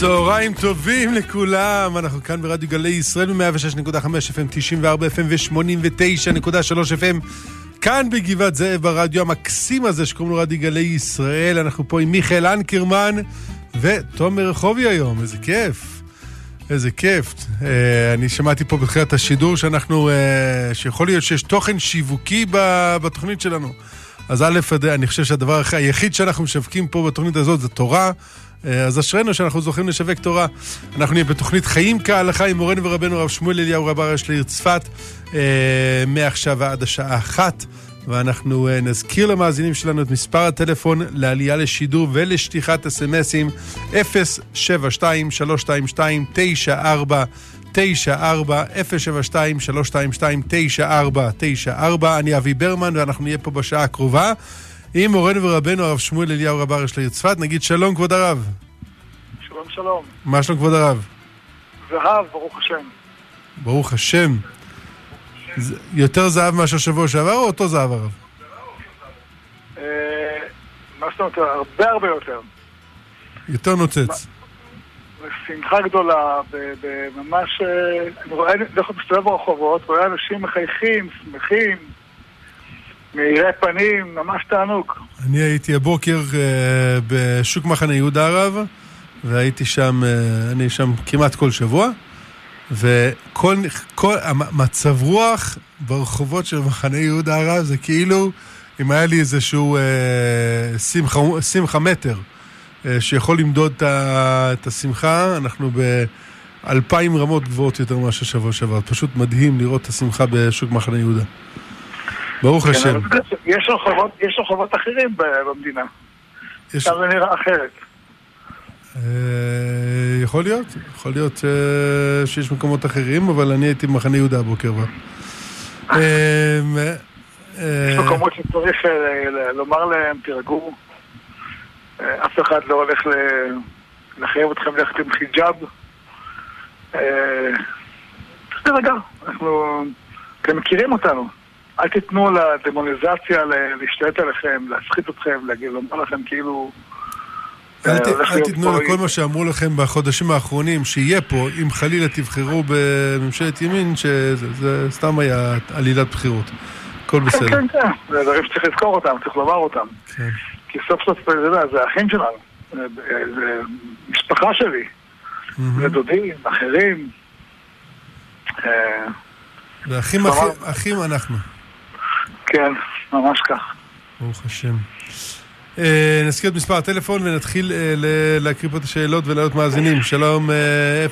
צהריים טובים לכולם, אנחנו כאן ברדיו גלי ישראל ב-106.5 FM, 94 FM ו-89.3 FM כאן בגבעת זאב ברדיו המקסים הזה שקוראים לו רדיו גלי ישראל, אנחנו פה עם מיכאל אנקרמן ותומר רחובי היום, איזה כיף. איזה כיף. Uh, אני שמעתי פה בתחילת השידור שאנחנו, uh, שיכול להיות שיש תוכן שיווקי בתוכנית שלנו. אז א', אני חושב שהדבר היחיד שאנחנו משווקים פה בתוכנית הזאת זה תורה. אה, אז אשרינו שאנחנו זוכים לשווק תורה. אנחנו נהיה בתוכנית חיים כהלכה עם מורנו ורבנו הרב שמואל אליהו רב הראש לעיר צפת, אה, מעכשיו ועד השעה אחת. ואנחנו אה, נזכיר למאזינים שלנו את מספר הטלפון לעלייה לשידור ולשטיחת אסמסים 072 322 94 94 072 322 9494 אני אבי ברמן ואנחנו נהיה פה בשעה הקרובה. עם מורנו ורבנו הרב שמואל אליהו רב הראש לעיר צפת, נגיד שלום כבוד הרב. שלום שלום. מה שלום כבוד הרב? זהב, ברוך השם. ברוך השם. יותר זהב מאשר שבוע שעבר או אותו זהב הרב? אה, מה זאת אומרת? הרבה הרבה יותר. יותר נוצץ. שמחה גדולה, ממש... אה, אני רואה, אני מסתובב ברחובות, רואה אנשים מחייכים, שמחים. מאירי פנים, ממש תענוג. אני הייתי הבוקר uh, בשוק מחנה יהודה הרב, והייתי שם, uh, אני שם כמעט כל שבוע, וכל כל, מצב רוח ברחובות של מחנה יהודה הרב זה כאילו אם היה לי איזשהו uh, שמחה, שמחה מטר שיכול למדוד את השמחה, אנחנו באלפיים רמות גבוהות יותר מאשר שבוע שעבר. פשוט מדהים לראות את השמחה בשוק מחנה יהודה. ברוך כן, השם. יש רחובות, יש רחובות אחרים במדינה. יש... עכשיו זה נראה אחרת. אה, יכול להיות, יכול להיות אה, שיש מקומות אחרים, אבל אני הייתי במחנה יהודה הבוקר. אה, יש מקומות שצריך לומר להם, תירגעו, אף אחד לא הולך לחייב אתכם ללכת עם חיג'אב. תירגע, אנחנו, אתם מכירים אותנו. אל תיתנו לדמוניזציה להשתלט עליכם, להפחית אתכם, לומר לכם כאילו... אל, ת, אל תיתנו לכל מה שאמרו לכם בחודשים האחרונים, שיהיה פה, אם חלילה תבחרו בממשלת ימין, שזה זה סתם היה עלילת בחירות. הכל בסדר. כן, כן, כן. זה דברים שצריך לזכור אותם, צריך לומר אותם. כן. כי סוף סוף, אתה יודע, זה האחים שלנו. זה משפחה שלי. זה דודים, אחרים. ואחים אחים אנחנו. כן, ממש כך. ברוך השם. Uh, נזכיר את מספר הטלפון ונתחיל uh, להקריא פה את השאלות ולעלות מאזינים. שלום, uh, אה,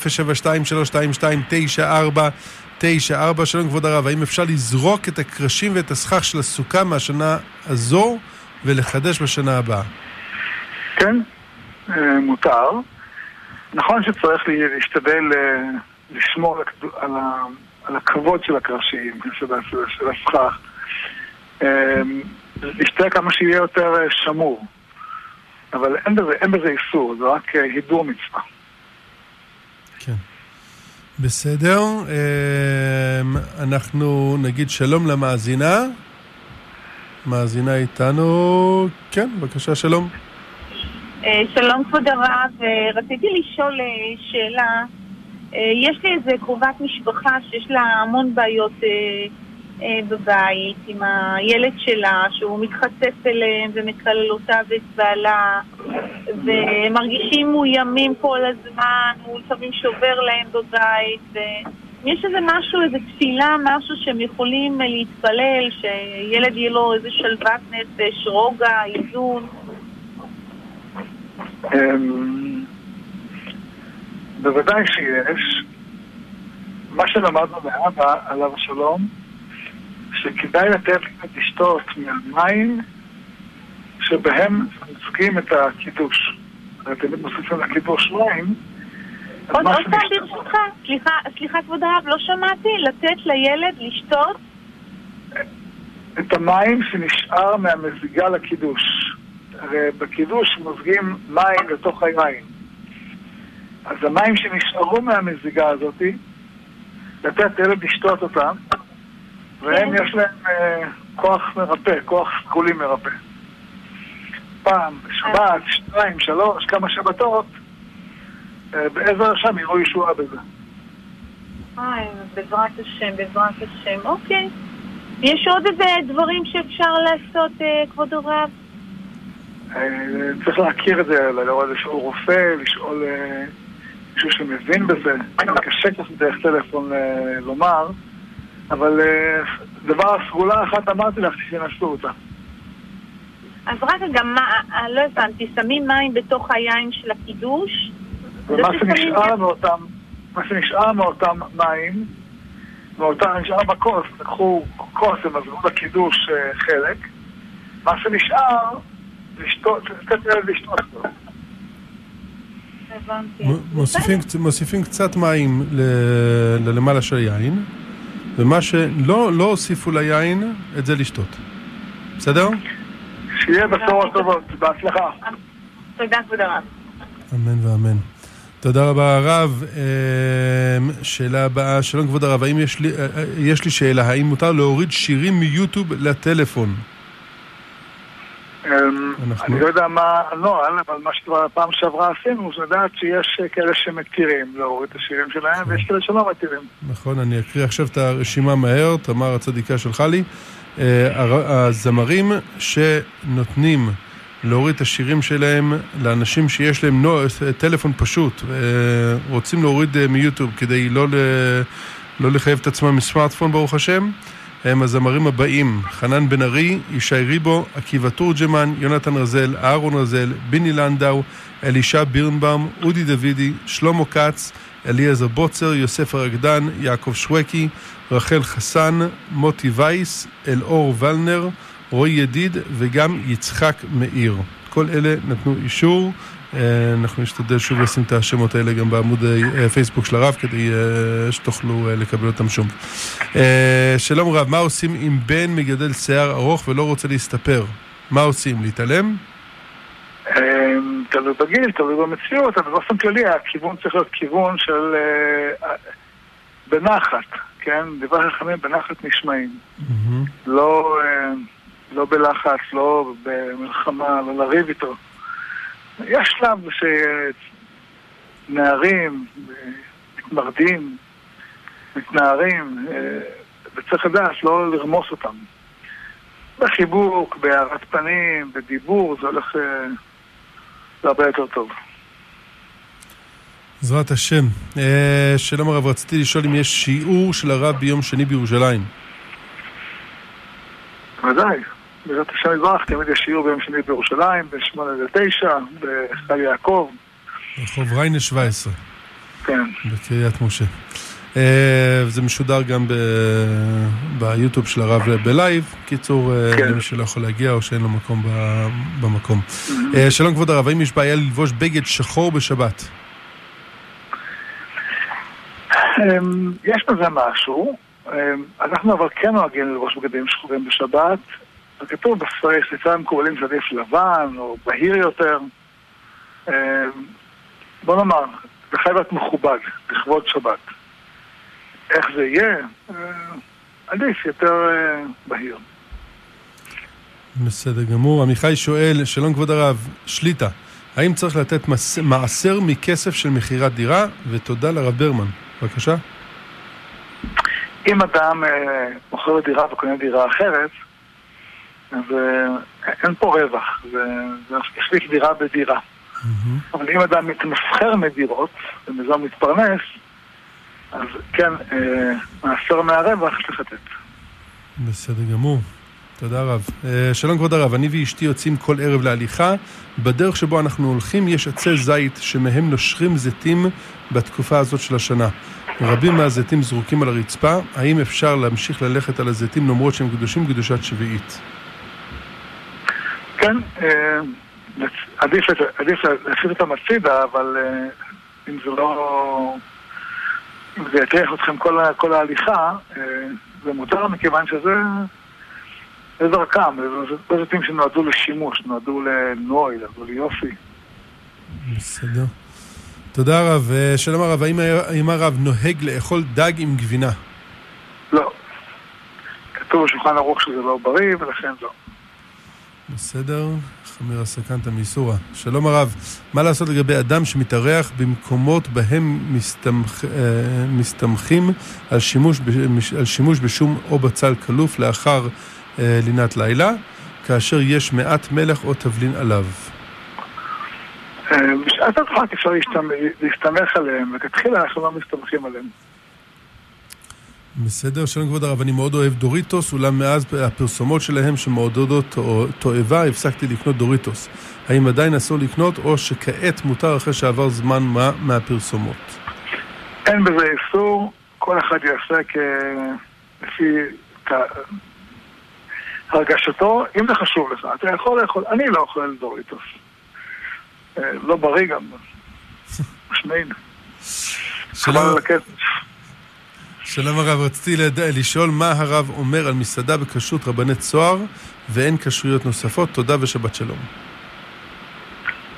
072-322-9494, שלום כבוד הרב, האם אפשר לזרוק את הקרשים ואת הסכך של הסוכה מהשנה הזו ולחדש בשנה הבאה? כן, מותר. נכון שצריך להשתדל לשמור על הכבוד של הקרשים, של הסכך. להשתעל אמ, כמה שיהיה יותר אה, שמור. אבל אין בזה, אין בזה איסור, זה רק אה, הידור מצווה. כן. בסדר, אמ, אנחנו נגיד שלום למאזינה. מאזינה איתנו, כן, בבקשה, שלום. אה, שלום כבוד הרב, רציתי לשאול שאלה. יש לי איזה קרובת משפחה שיש לה המון בעיות בבית עם הילד שלה, שהוא מתחצף אליהם ומקלל אותה ואת בעלה, ומרגישים מאוימים כל הזמן, הוא לפעמים שובר להם בבית, ויש איזה משהו, איזה תפילה, משהו שהם יכולים להתפלל, שילד יהיה לו איזה שלוות נפש, רוגע, איזון. אמ, בוודאי שיש. מה שלמדנו מאבא, עליו השלום, שכדאי לתת לשתות מהמים שבהם מוצגים את הקידוש. תמיד מוסיפים לקידוש מים. עוד פעם ברשותך, סליחה, סליחה כבוד הרב, לא שמעתי, לתת לילד לשתות? את המים שנשאר מהמזיגה לקידוש. הרי בקידוש מוזגים מים לתוך היין. אז המים שנשארו מהמזיגה הזאתי, לתת לילד לשתות אותם, והם יש להם אה, כוח מרפא, כוח סגולי מרפא. פעם, בשבת, שתיים, שלוש, כמה שבתות, אה, בעזר השם יראו ישועה בזה. היי, בעזרת השם, בעזרת השם, אוקיי. יש עוד איזה דברים שאפשר לעשות, אה, כבוד הרב? אה, צריך להכיר את זה, לראות איזשהו רופא, לשאול אה, מישהו שמבין בזה. קשה ככה דרך טלפון אה, לומר, אבל אה, דבר, סגולה אחת אמרתי לך, שתנסו אותה. אז רק רגע, מה, אה, לא הבנתי, שמים מים בתוך היין של הקידוש? ומה שנשאר מאותם, מה שנשאר מאותם מים, מאותם, נשאר בכוס, לקחו כוס ומזגו בקידוש אה, חלק, מה שנשאר, לשתות, לתת לילד לשתות מוסיפים, קצ- מוסיפים קצת מים ל- ללמעלה של היין, ומה שלא לא הוסיפו ליין, את זה לשתות. בסדר? שיהיה בשורות טובות, בהצלחה. תודה, כבוד הרב. אמן ואמן. תודה רבה הרב. אמ, שאלה הבאה, שלום כבוד הרב, האם יש לי, אה, אה, יש לי שאלה, האם מותר להוריד שירים מיוטיוב לטלפון? אמ, אני לא יודע מה הנוהל, אבל מה שכבר פעם שעברה עשינו, זה לדעת שיש אה, כאלה שמתירים להוריד את השירים שלהם, ויש כאלה שלא מתירים. נכון, אני אקריא עכשיו את הרשימה מהר, תמר הצדיקה שלך לי. אה, הזמרים שנותנים להוריד את השירים שלהם לאנשים שיש להם נו, טלפון פשוט, ורוצים להוריד אה, מיוטיוב כדי לא, ל, לא לחייב את עצמם מסמארטפון, ברוך השם, הם הזמרים הבאים, חנן בן ארי, ישי ריבו, עקיבא תורג'מן, יונתן רזל, אהרון רזל, ביני לנדאו, אלישע בירנבאום, אודי דוידי, שלמה כץ, אליעזר בוצר, יוסף הרקדן, יעקב שווקי, רחל חסן, מוטי וייס, אלאור ולנר, רועי ידיד וגם יצחק מאיר. כל אלה נתנו אישור. אה, אנחנו נשתדל שוב לשים את השמות האלה גם בעמוד אה, פייסבוק של הרב כדי אה, שתוכלו אה, לקבל אותם שוב. אה, שלום רב, מה עושים אם בן מגדל שיער ארוך ולא רוצה להסתפר? מה עושים? להתעלם? תלוי בגיל, תלוי במציאות, אבל באופן כללי הכיוון צריך להיות כיוון של אה, בנחת, כן? דברי חכמים בנחת נשמעים. לא, אה, לא בלחץ, לא במלחמה, לא לריב איתו. יש שלב שנערים מתמרדים, מתנערים, אה, וצריך לדעת לא לרמוס אותם. בחיבוק, בהארת פנים, בדיבור, זה הולך... אה, זה הרבה יותר טוב. בעזרת השם. אה, שלום הרב, רציתי לשאול אם יש שיעור של הרב ביום שני בירושלים. ודאי. בעזרת השם יתברך, תמיד יש שיעור ביום שני בירושלים, בין שמונה לתשע, בסל יעקב, רחוב ריינה 17, כן. בקריית משה. אה, זה משודר גם ב... ביוטיוב של הרב בלייב. קיצור, אה, כן. למי שלא יכול להגיע או שאין לו מקום ב... במקום. אה, שלום כבוד הרב, האם יש בעיה ללבוש בגד שחור בשבת? אמ, יש בזה משהו. אמ, אנחנו אבל כן נוהגים ללבוש בגדים שחורים בשבת. וכתוב בספרי ספרי המקובלים שעדיף לבן או בהיר יותר. אמ, בוא נאמר, זה חייב להיות מכובד, לכבוד שבת. איך זה יהיה? אה, עדיף יותר אה, בהיר. בסדר גמור. עמיחי שואל, שלום כבוד הרב, שליטה, האם צריך לתת מס... מעשר מכסף של מכירת דירה? ותודה לרב ברמן. בבקשה. אם אדם אה, מוכר דירה וקונה דירה אחרת, אז אה, אין פה רווח, זה זה החליף דירה בדירה. אבל אם אדם מתמסחר מדירות, ומזה הוא מתפרנס, אז כן, אה, מעשר מהרווח צריך לתת. בסדר גמור. תודה רב. אה, שלום כבוד הרב, אני ואשתי יוצאים כל ערב להליכה. בדרך שבו אנחנו הולכים יש עצי זית שמהם נושרים זיתים בתקופה הזאת של השנה. רבים מהזיתים זרוקים על הרצפה. האם אפשר להמשיך ללכת על הזיתים למרות שהם קדושים קדושת שביעית? כן, אה, עדיף עדיף להסיט אותם הצידה, אבל אה, אם זה לא... אם זה יטריח אתכם כל, כל ההליכה, אה, זה מותר מכיוון שזה... זה דרכם, זה- זה לא זיתים שנועדו לשימוש, נועדו לנוי, נועדו ליופי. בסדר. תודה רב. שלום הרב, האם הרב נוהג לאכול דג עם גבינה? לא. כתוב בשולחן ערוך שזה לא בריא, ולכן לא. בסדר, חמירה סכנתא מאיסורא. שלום הרב, מה לעשות לגבי אדם שמתארח במקומות בהם מסתמכ... אה, מסתמכים על שימוש, על שימוש בשום או בצל כלוף לאחר אה, לינת לילה, כאשר יש מעט מלח או תבלין עליו? אה, בשעת הדחק אפשר להסתמך עליהם, וכתחילה אנחנו לא מסתמכים עליהם. בסדר, שלום כבוד הרב, אני מאוד אוהב דוריטוס, אולם מאז הפרסומות שלהם שמעודדות תועבה, הפסקתי לקנות דוריטוס. האם עדיין אסור לקנות, או שכעת מותר אחרי שעבר זמן מה מהפרסומות? אין בזה איסור, כל אחד יעשה כ... לפי הרגשתו, אם זה חשוב לך, אתה יכול לאכול, אני לא אוכל דוריטוס. אה, לא בריא גם, שנינו. שלום. שלום הרב, רציתי לשאול מה הרב אומר על מסעדה בכשרות רבני צוהר ואין כשרויות נוספות. תודה ושבת שלום.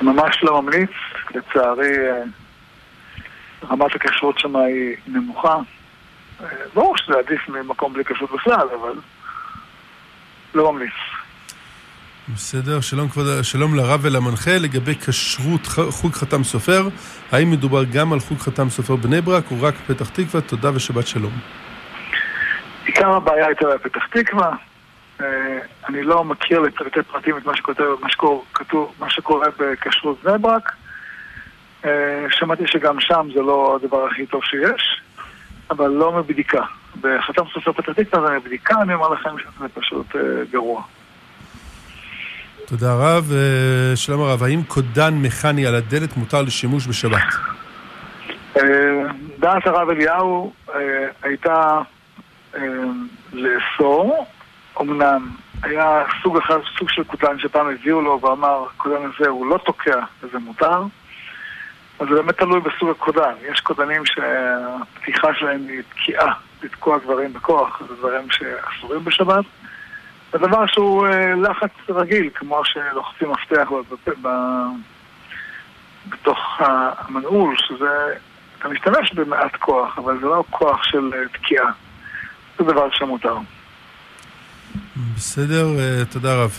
ממש לא ממליץ, לצערי אה, רמת הכשרות שם היא נמוכה. אה, ברור שזה עדיף ממקום בלי כשרות בכלל, אבל לא ממליץ. בסדר, שלום, כבוד, שלום לרב ולמנחה לגבי כשרות חוג חתם סופר, האם מדובר גם על חוג חתם סופר בני ברק או רק פתח תקווה? תודה ושבת שלום. עיקר הבעיה הייתה בפתח תקווה, אה, אני לא מכיר לפרטי פרטים את מה שכותב, מה, שקור, כתוב, מה שקורה בכשרות בני ברק. אה, שמעתי שגם שם זה לא הדבר הכי טוב שיש, אבל לא מבדיקה. בחתם סופר פתח תקווה זה מבדיקה, אני אומר לכם שזה פשוט אה, גרוע. תודה רב. אה, שלום הרב, האם קודן מכני על הדלת מותר לשימוש בשבת? אה, דעת הרב אליהו אה, הייתה לאסור, אמנם היה סוג אחד, סוג של קודן שפעם הביאו לו ואמר, הקודן הזה הוא לא תוקע וזה מותר. אז זה באמת תלוי בסוג הקודן. יש קודנים שהפתיחה שלהם היא תקיעה, לתקוע דברים בכוח, זה דברים שאסורים בשבת. זה דבר שהוא אה, לחץ רגיל, כמו שלוחצים מפתח בתוך המנעול, שזה... אתה משתמש במעט כוח, אבל זה לא כוח של אה, תקיעה. זה דבר שמותר. בסדר, אה, תודה רב.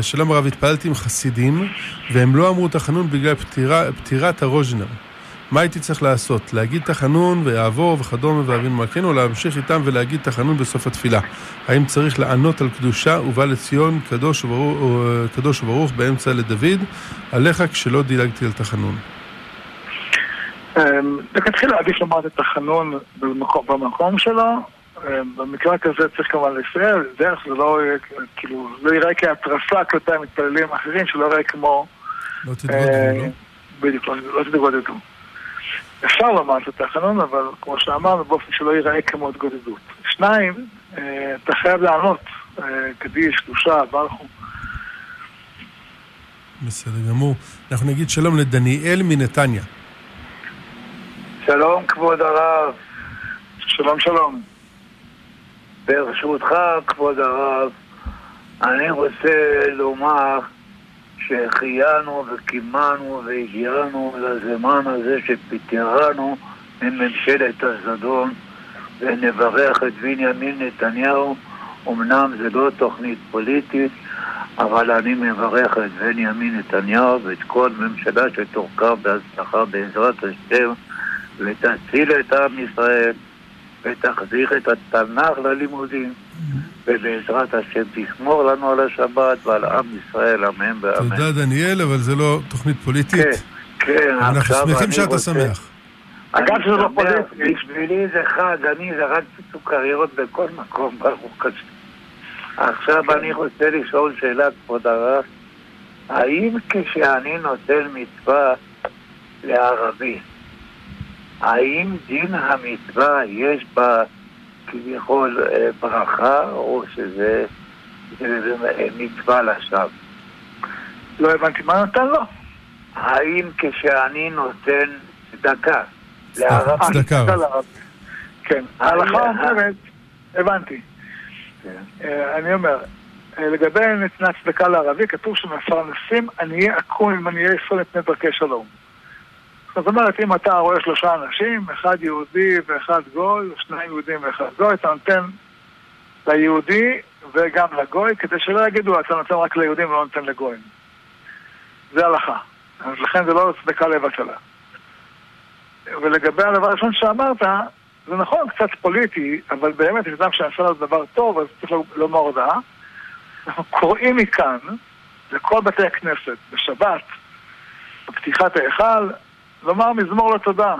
שלום הרב, התפללתי עם חסידים, והם לא אמרו תחנון בגלל פטירת הרוז'נר. מה הייתי צריך לעשות? להגיד תחנון ויעבור וכדומה ואבין מלכנו, או להמשיך איתם ולהגיד תחנון בסוף התפילה? האם צריך לענות על קדושה ובא לציון קדוש וברוך, קדוש וברוך באמצע לדוד? עליך כשלא דילגתי על תחנון. לכתחילה אמ, עדיף לומר את התחנון במקום שלו. אמ, במקרה כזה צריך כמובן לסייע, דרך זה לא כאילו, לא ייראה כהתרסה כלפי המתפללים האחרים, שלא יראה כמו... לא תתגודדו, אה, לא? בדיוק, לא, לא תתגודדו. אפשר לומר את התחנון, אבל כמו שאמרנו, באופן שלא ייראה כמו התגודדות. שניים, אה, אתה חייב לענות, אה, קדיש, קדושה, ברכו. בסדר גמור. אנחנו נגיד שלום לדניאל מנתניה. שלום, כבוד הרב. שלום, שלום. ברשותך, כבוד הרב, אני רוצה לומר שהחיינו וקימנו והגיענו לזמן הזה שפיטרנו מממשלת הזדון ונברך את בנימין נתניהו. אמנם זה לא תוכנית פוליטית, אבל אני מברך את בנימין נתניהו ואת כל ממשלה שתורכב בהצלחה בעזרת השם ותציל את עם ישראל ותחזיר את התנ"ך ללימודים. ובעזרת השם תשמור לנו על השבת ועל עם ישראל, אמן ואמן. תודה דניאל, אבל זה לא תוכנית פוליטית. כן, כן, אנחנו שמחים שאתה שמח. אגב זה לא פוליטי. בשבילי זה חג, אני זרקתי סוכריות בכל מקום, ברוך השם. עכשיו אני רוצה לשאול שאלה, כבוד הרב. האם כשאני נותן מצווה לערבי, האם דין המצווה יש בה כביכול אה, ברכה, או שזה מצווה לשווא. לא הבנתי מה נותן לו. האם כשאני נותן צדקה לערבי... צדקה. כן, ההלכה אומרת, הבנתי. כן. אה, אני אומר, אה, לגבי נתינת צדקה לערבי, כתוב שמפרנסים עניי עקום עם עניי ישראל מפני דרכי שלום. זאת אומרת, אם אתה רואה שלושה אנשים, אחד יהודי ואחד גוי, שניים יהודים ואחד גוי, אתה נותן ליהודי וגם לגוי, כדי שלא יגידו, אתה נותן רק ליהודים ולא נותן לגויים. זה הלכה. אז לכן זה לא צדקה לבטלה. ולגבי הדבר הראשון שאמרת, זה נכון, קצת פוליטי, אבל באמת, יש אדם שעשה לו דבר טוב, אז צריך לומר הודעה. אנחנו קוראים מכאן לכל בתי הכנסת בשבת, בפתיחת ההיכל, לומר מזמור לתודה,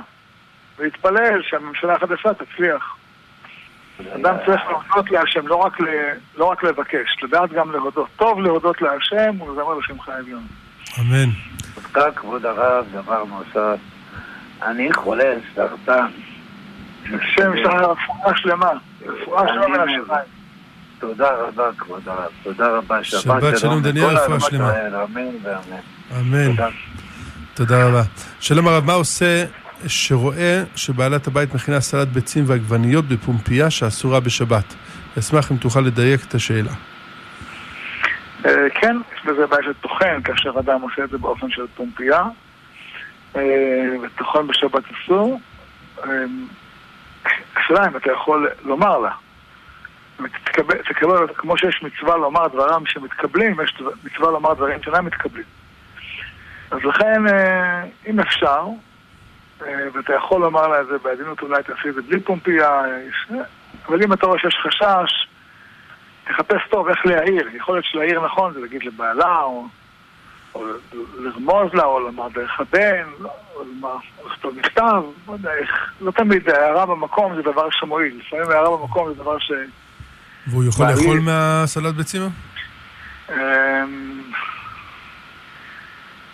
להתפלל שהממשלה החדשה תצליח. אדם צריך להודות להשם, לא רק, ל... לא רק לבקש, לדעת גם להודות. טוב להודות להשם ולזמר לשמך העליון. אמן. תודה, כבוד הרב, דבר נוסף. אני חולה סרטן. השם יש לך רפואה שלמה, רפואה שלמה מן השמיים. תודה רבה, כבוד הרב. תודה רבה. שבת שלום, דניאל, רפואה שלמה. אמן ואמן. אמן. תודה. רבה. שלום הרב, מה עושה שרואה שבעלת הבית מכינה סלט ביצים ועגבניות בפומפייה שאסורה בשבת? אשמח אם תוכל לדייק את השאלה. אה, כן, יש בזה בעיה של טוחן, כאשר אדם עושה את זה באופן של פומפייה, אה, וטוחן בשבת אסור. אה, השאלה אם אתה יכול לומר לה. תקבל, תקבל, כמו שיש מצווה לומר דברם שמתקבלים, יש מצווה לומר דברים שאינם מתקבלים. אז לכן, אם אפשר, ואתה יכול לומר לה את זה בעדינות, אולי תעשי את זה בלי פומפייה, אבל אם אתה רואה שיש חשש, תחפש טוב איך להעיר. יכול להיות שלהעיר נכון זה להגיד לבעלה, או, או לרמוז לה, או לומר דרך הבן, או לכתוב מכתב, לא יודע איך. לא תמיד הערה במקום זה דבר שמועיל. לפעמים הערה במקום זה דבר ש... והוא יכול לאכול מהסלט ביצים?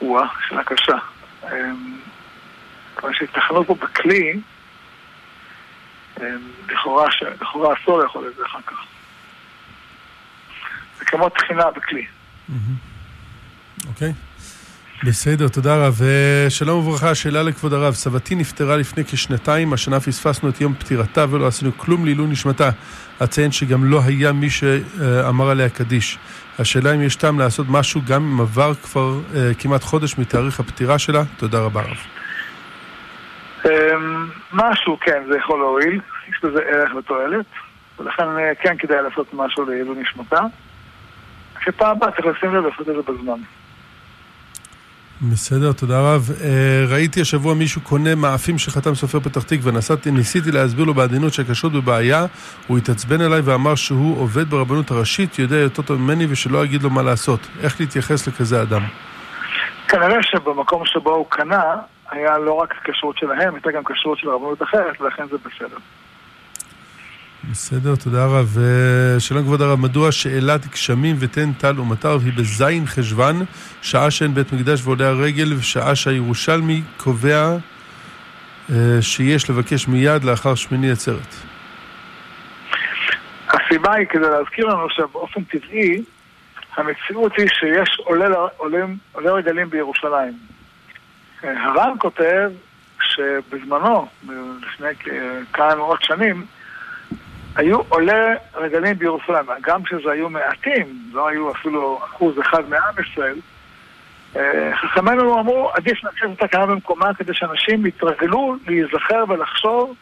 וואה, שאלה קשה. כיוון שהתכנו פה בכלי, לכאורה אסור לאכול את זה אחר כך. זה כמו תחינה בכלי. אוקיי. בסדר, תודה רב. שלום וברכה, שאלה לכבוד הרב. סבתי נפטרה לפני כשנתיים, השנה פספסנו את יום פטירתה ולא עשינו כלום לעילוי נשמתה. אציין שגם לא היה מי שאמר עליה קדיש. השאלה אם יש טעם לעשות משהו גם אם עבר כבר אה, כמעט חודש מתאריך הפטירה שלה. תודה רבה רב. משהו, כן, זה יכול להועיל. יש בזה ערך ותועלת. ולכן כן כדאי לעשות משהו לעילוי נשמתה. שפעם הבאה צריך לשים לב לעשות את זה בזמן. בסדר, תודה רב. ראיתי השבוע מישהו קונה מאפים שחתם סופר פתח תקווה, ניסיתי להסביר לו בעדינות שהכשרות בבעיה, הוא התעצבן אליי ואמר שהוא עובד ברבנות הראשית, יודע יותר טוב ממני ושלא אגיד לו מה לעשות. איך להתייחס לכזה אדם? כנראה שבמקום שבו הוא קנה, היה לא רק כשרות שלהם, הייתה גם כשרות של רבנות אחרת, ולכן זה בסדר. בסדר, תודה רב. שלום כבוד הרב, מדוע שאלת גשמים ותן טל ומטר היא בזין חשוון, שעה שאין בית מקדש ועולה הרגל, ושעה שהירושלמי קובע שיש לבקש מיד לאחר שמיני עצרת? הסיבה היא כדי להזכיר לנו שבאופן טבעי המציאות היא שיש עולה, עולים, עולה רגלים בירושלים. הר"ן כותב שבזמנו, לפני כמה מאות שנים, היו עולי רגלים בירושלים, גם כשזה היו מעטים, לא היו אפילו אחוז אחד מעם ישראל, חכמינו אמרו, עדיף להמשיך את התקנה במקומה כדי שאנשים יתרגלו להיזכר ולחשוב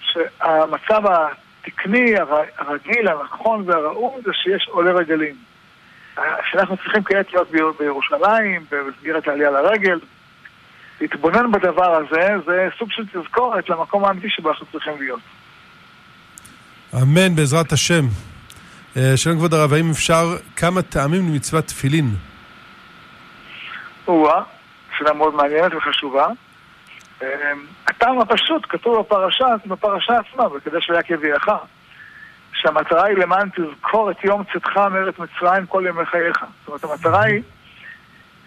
שהמצב התקני, הרגיל, הנכון והראוי זה שיש עולי רגלים. שאנחנו צריכים כעת להיות בירושלים, במסגרת העלייה לרגל, להתבונן בדבר הזה, זה סוג של תזכורת למקום האמיתי שבו אנחנו צריכים להיות. אמן, בעזרת השם. שלום כבוד הרב, האם אפשר כמה טעמים למצוות תפילין? או-אה, שאלה מאוד מעניינת וחשובה. הטעם הפשוט כתוב בפרשה, בפרשה עצמה, בקדש והיה כביאך, שהמטרה היא למען תזכור את יום צאתך מארץ מצרים כל ימי חייך. זאת אומרת, המטרה היא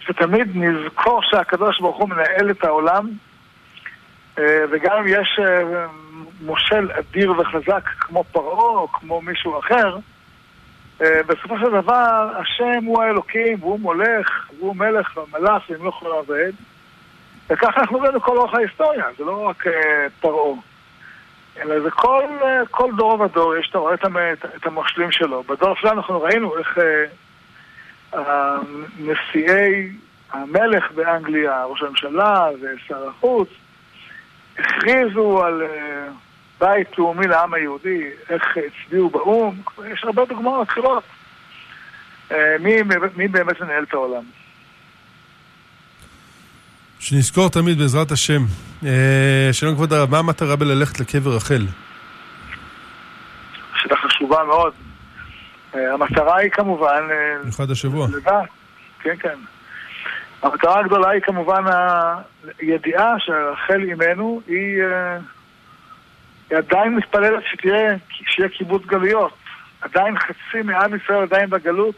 שתמיד נזכור שהקדוש ברוך הוא מנהל את העולם, וגם אם יש מושל אדיר וחזק כמו פרעה או כמו מישהו אחר, בסופו של דבר השם הוא האלוקים והוא מולך והוא מלך והמלאך והם לא יכולים לעבד וככה אנחנו רואים לכל אורך ההיסטוריה, זה לא רק פרעה אלא זה כל, כל דור ודור, יש, אתה רואה את המושלים שלו. בדור שלנו אנחנו ראינו איך נשיאי המלך באנגליה, ראש הממשלה ושר החוץ, הכריזו על בית לאומי לעם היהודי, איך הצביעו באו"ם, יש הרבה דוגמאות אחרות. אה, מי, מי באמת מנהל את העולם? שנזכור תמיד בעזרת השם. אה, שלום כבוד הרב, מה המטרה בללכת לקבר רחל? שאלה חשובה מאוד. אה, המטרה היא כמובן... במיוחד השבוע. לדעת, כן, כן. המטרה הגדולה היא כמובן הידיעה שרחל אימנו היא עדיין מתפללת שתהיה, שיהיה קיבוץ גלויות. עדיין חצי מעם ישראל עדיין בגלות.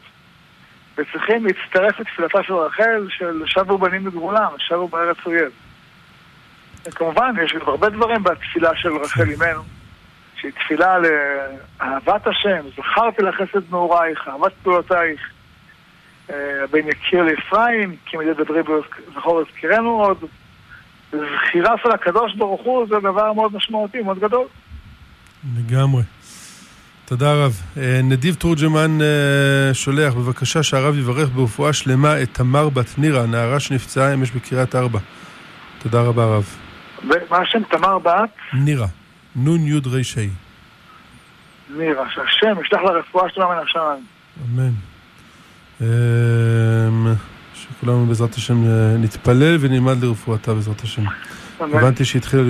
וצריכים להצטרף לתפילתה של רחל של שבו בנים לגבולם, שבו בארץ אויב. כמובן, יש גם הרבה דברים בתפילה של רחל אימנו, שהיא תפילה לאהבת השם, זכרתי לך חסד נעורייך, אהבת פעולותייך. אה, בין יקיר לאפרים, כי מדי דברי זכור יזכירנו עוד. זכירה של הקדוש ברוך הוא זה דבר מאוד משמעותי, מאוד גדול. לגמרי. תודה רב. אה, נדיב תורג'מן אה, שולח, בבקשה שהרב יברך ברפואה שלמה את תמר בת נירה, נערה שנפצעה אמש בקריית ארבע. תודה רבה רב. מה השם? תמר בת? נירה. נון יוד ריש ה'. נירה, שהשם ישלח לה רפואה שלמה מן השמיים. אמן. שכולנו בעזרת השם אה, נתפלל ונלמד לרפואתה בעזרת השם. הבנתי שהתחילה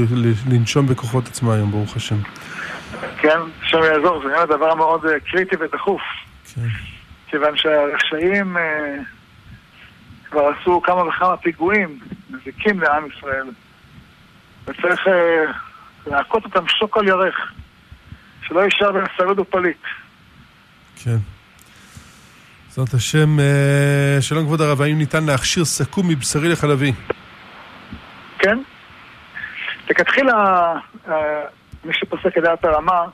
לנשום בכוחות עצמה היום, ברוך השם. כן, השם יעזור, זה נראה דבר מאוד אה, קריטי ודחוף. כן. כיוון שהרשעים אה, כבר עשו כמה וכמה פיגועים מזיקים לעם ישראל. וצריך להכות אותם שוק על ירך, שלא יישאר בין שריד ופליט. כן. בעזרת השם, שלום כבוד הרב, האם ניתן להכשיר סכו"ם מבשרי לחלבי? כן. לכתחילה מי שפוסק את דעת הרמה,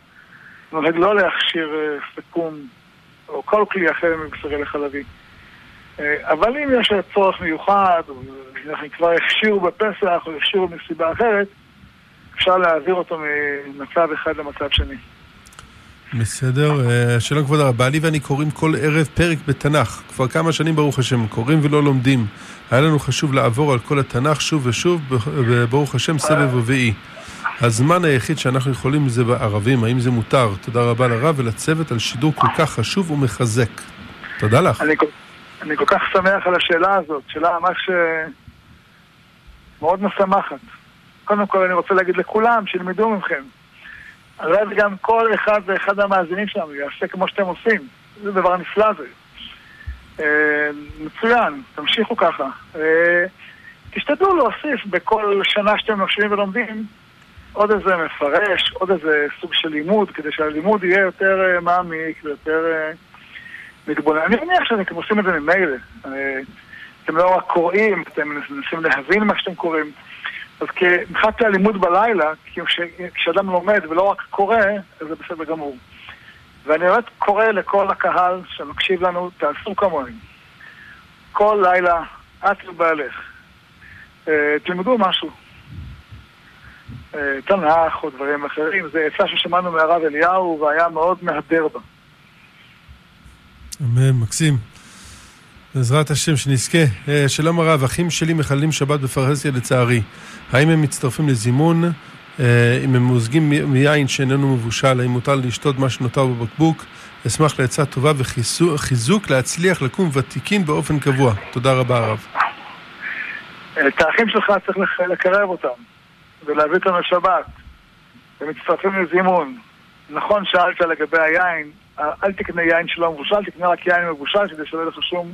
נוהג לא להכשיר אה, סכו"ם או כל כלי אחר מבשרי לחלבי. אה, אבל אם יש צורך מיוחד, או כבר הכשירו בפסח או הכשירו מסיבה אחרת, אפשר להעביר אותו ממצב אחד למצב שני. בסדר. אה, שלום כבוד הרב, בעלי ואני קוראים כל ערב פרק בתנ"ך. כבר כמה שנים ברוך השם, קוראים ולא לומדים. היה לנו חשוב לעבור על כל התנ"ך שוב ושוב, וברוך השם סבב רביעי. הזמן היחיד שאנחנו יכולים זה בערבים, האם זה מותר? תודה רבה לרב ולצוות על שידור כל כך חשוב ומחזק. תודה לך. אני, אני כל כך שמח על השאלה הזאת, שאלה ממש אה, מאוד משמחת. קודם כל אני רוצה להגיד לכולם, שילמדו מכם. הרי גם כל אחד ואחד מהמאזינים שלנו יעשה כמו שאתם עושים. זה דבר נפלא זה. אה, מצוין, תמשיכו ככה. אה, תשתדלו להוסיף בכל שנה שאתם נושבים ולומדים עוד איזה מפרש, עוד איזה סוג של לימוד, כדי שהלימוד יהיה יותר אה, מעמיק ויותר מתבונן. אני מניח שאתם עושים את זה ממילא. אתם לא רק קוראים, אתם מנסים להבין מה שאתם קוראים. אז מבחינת הלימוד בלילה, כשאדם לומד ולא רק קורא, אז זה בסדר גמור. ואני באמת קורא לכל הקהל שמקשיב לנו, תעשו כמוני. כל לילה, את ובעלך. תלמדו משהו. תנ"ך או דברים אחרים. זה עצה ששמענו מהרב אליהו והיה מאוד מהדר בה. אמן, מקסים. בעזרת השם, שנזכה. אה, שלום הרב, אחים שלי מחללים שבת בפרהסיה לצערי. האם הם מצטרפים לזימון? אה, אם הם מוזגים מיין שאיננו מבושל, האם מותר לשתות מה שנותר בבקבוק? אשמח לעצה טובה וחיזוק להצליח לקום ותיקין באופן קבוע. תודה רבה הרב. את האחים שלך צריך לקרב אותם. ולהביא אותם לשבת. ומצטרפים לזימון. נכון שאלת לגבי היין, אל תקנה יין שלא מבושל, תקנה רק יין מבושל, כדי שלא יהיה לך שום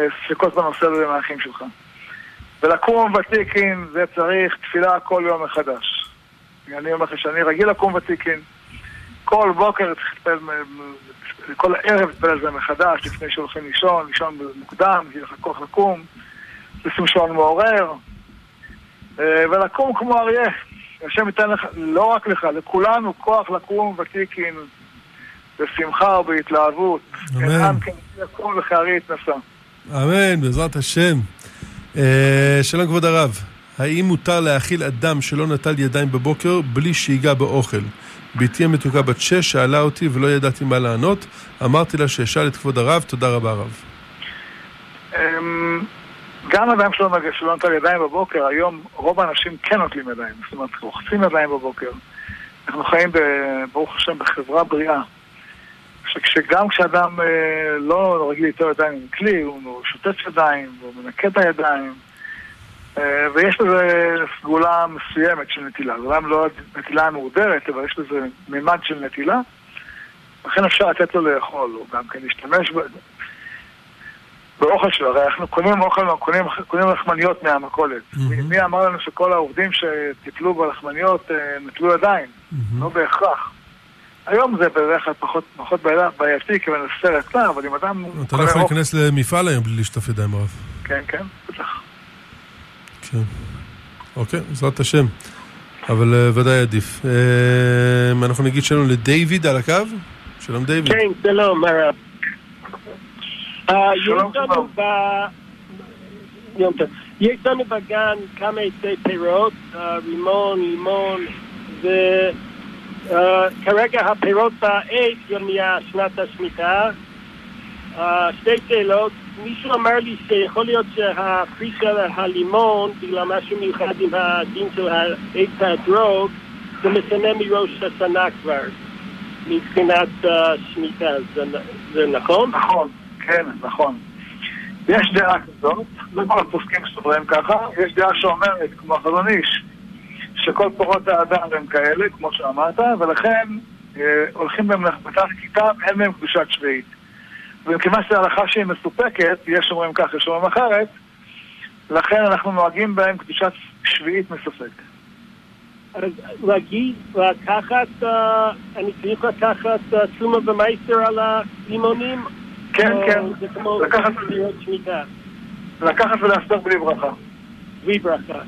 אה, ספקות בנושא הזה מהאחים שלך. ולקום ותיקין זה צריך תפילה כל יום מחדש. אני אומר לך שאני רגיל לקום ותיקין. כל בוקר צריך להתפלל, כל ערב להתפלל על זה מחדש, לפני שהולכים לישון, לישון מוקדם, שיהיה לך כוח לקום, לשים שעון מעורר, אה, ולקום כמו אריה. השם ייתן לך, לא רק לך, לכולנו כוח לקום ותיקין בשמחה ובהתלהבות. אמן. כן יקום וכארי יתנסה. אמן, בעזרת השם. אה, שלום כבוד הרב, האם מותר להאכיל אדם שלא נטל ידיים בבוקר בלי שיגע באוכל? בתי המתוקה בת שש שאלה אותי ולא ידעתי מה לענות. אמרתי לה שאשאל את כבוד הרב, תודה רבה הרב. אמ, גם אדם שלא, נוטל ידיים בבוקר, היום רוב האנשים כן נוטלים ידיים, זאת אומרת, רוחצים ידיים בבוקר. אנחנו חיים, ברוך השם, בחברה בריאה. שגם כשאדם אה, לא רגיל ליטול ידיים עם כלי, הוא שוטף ידיים, הוא מנקה את הידיים, אה, ויש בזה סגולה מסוימת של נטילה. אולי לא נטילה מורדרת, אבל יש בזה מימד של נטילה. לכן אפשר לתת לו לאכול, או גם כן להשתמש באוכל שלו. הרי אנחנו קונים אוכל, קונים, קונים לחמניות מהמכולת. Mm-hmm. מי אמר לנו שכל העובדים שטיפלו בלחמניות אה, נטלו ידיים? Mm-hmm. לא בהכרח. היום זה בדרך כלל פחות, פחות בעייתי, כיוון הסרט קטן, אבל אם אדם... אתה לא יכול להיכנס למפעל היום בלי לשטוף ידיים רב. כן, כן, בטח. כן. אוקיי, בעזרת השם. אבל uh, ודאי עדיף. Uh, אנחנו נגיד שלום לדיוויד על הקו. שלום דיוויד. כן, שלום, הרב. יש לנו בגן כמה עצי פירות, רימון, לימון, וכרגע הפירות בעץ יומייה שנת השמיטה. שתי שאלות, מישהו אמר לי שיכול להיות שהפרי של הלימון, בגלל משהו מיוחד עם הדין של העץ האתרוג, זה משנה מראש השנה כבר, מבחינת השמיטה. זה נכון? נכון. כן, נכון. יש דעה כזאת, לא כל הפוסקים סוברים ככה, יש דעה שאומרת, כמו החזון איש, שכל פורות האדם הם כאלה, כמו שאמרת, ולכן אה, הולכים בהם בתת כיתם, אין להם קדושת שביעית. ומכיוון שזו הלכה שהיא מסופקת, יש אומרים כך, יש אומרים אחרת, לכן אנחנו נוהגים בהם קדושת שביעית מסופק. אז להגיד, לקחת, uh, אני צריך לקחת uh, תשומה ומייסר על הלימונים כן, כן. לקחת ולעשות בלי ברכה. בלי ברכה.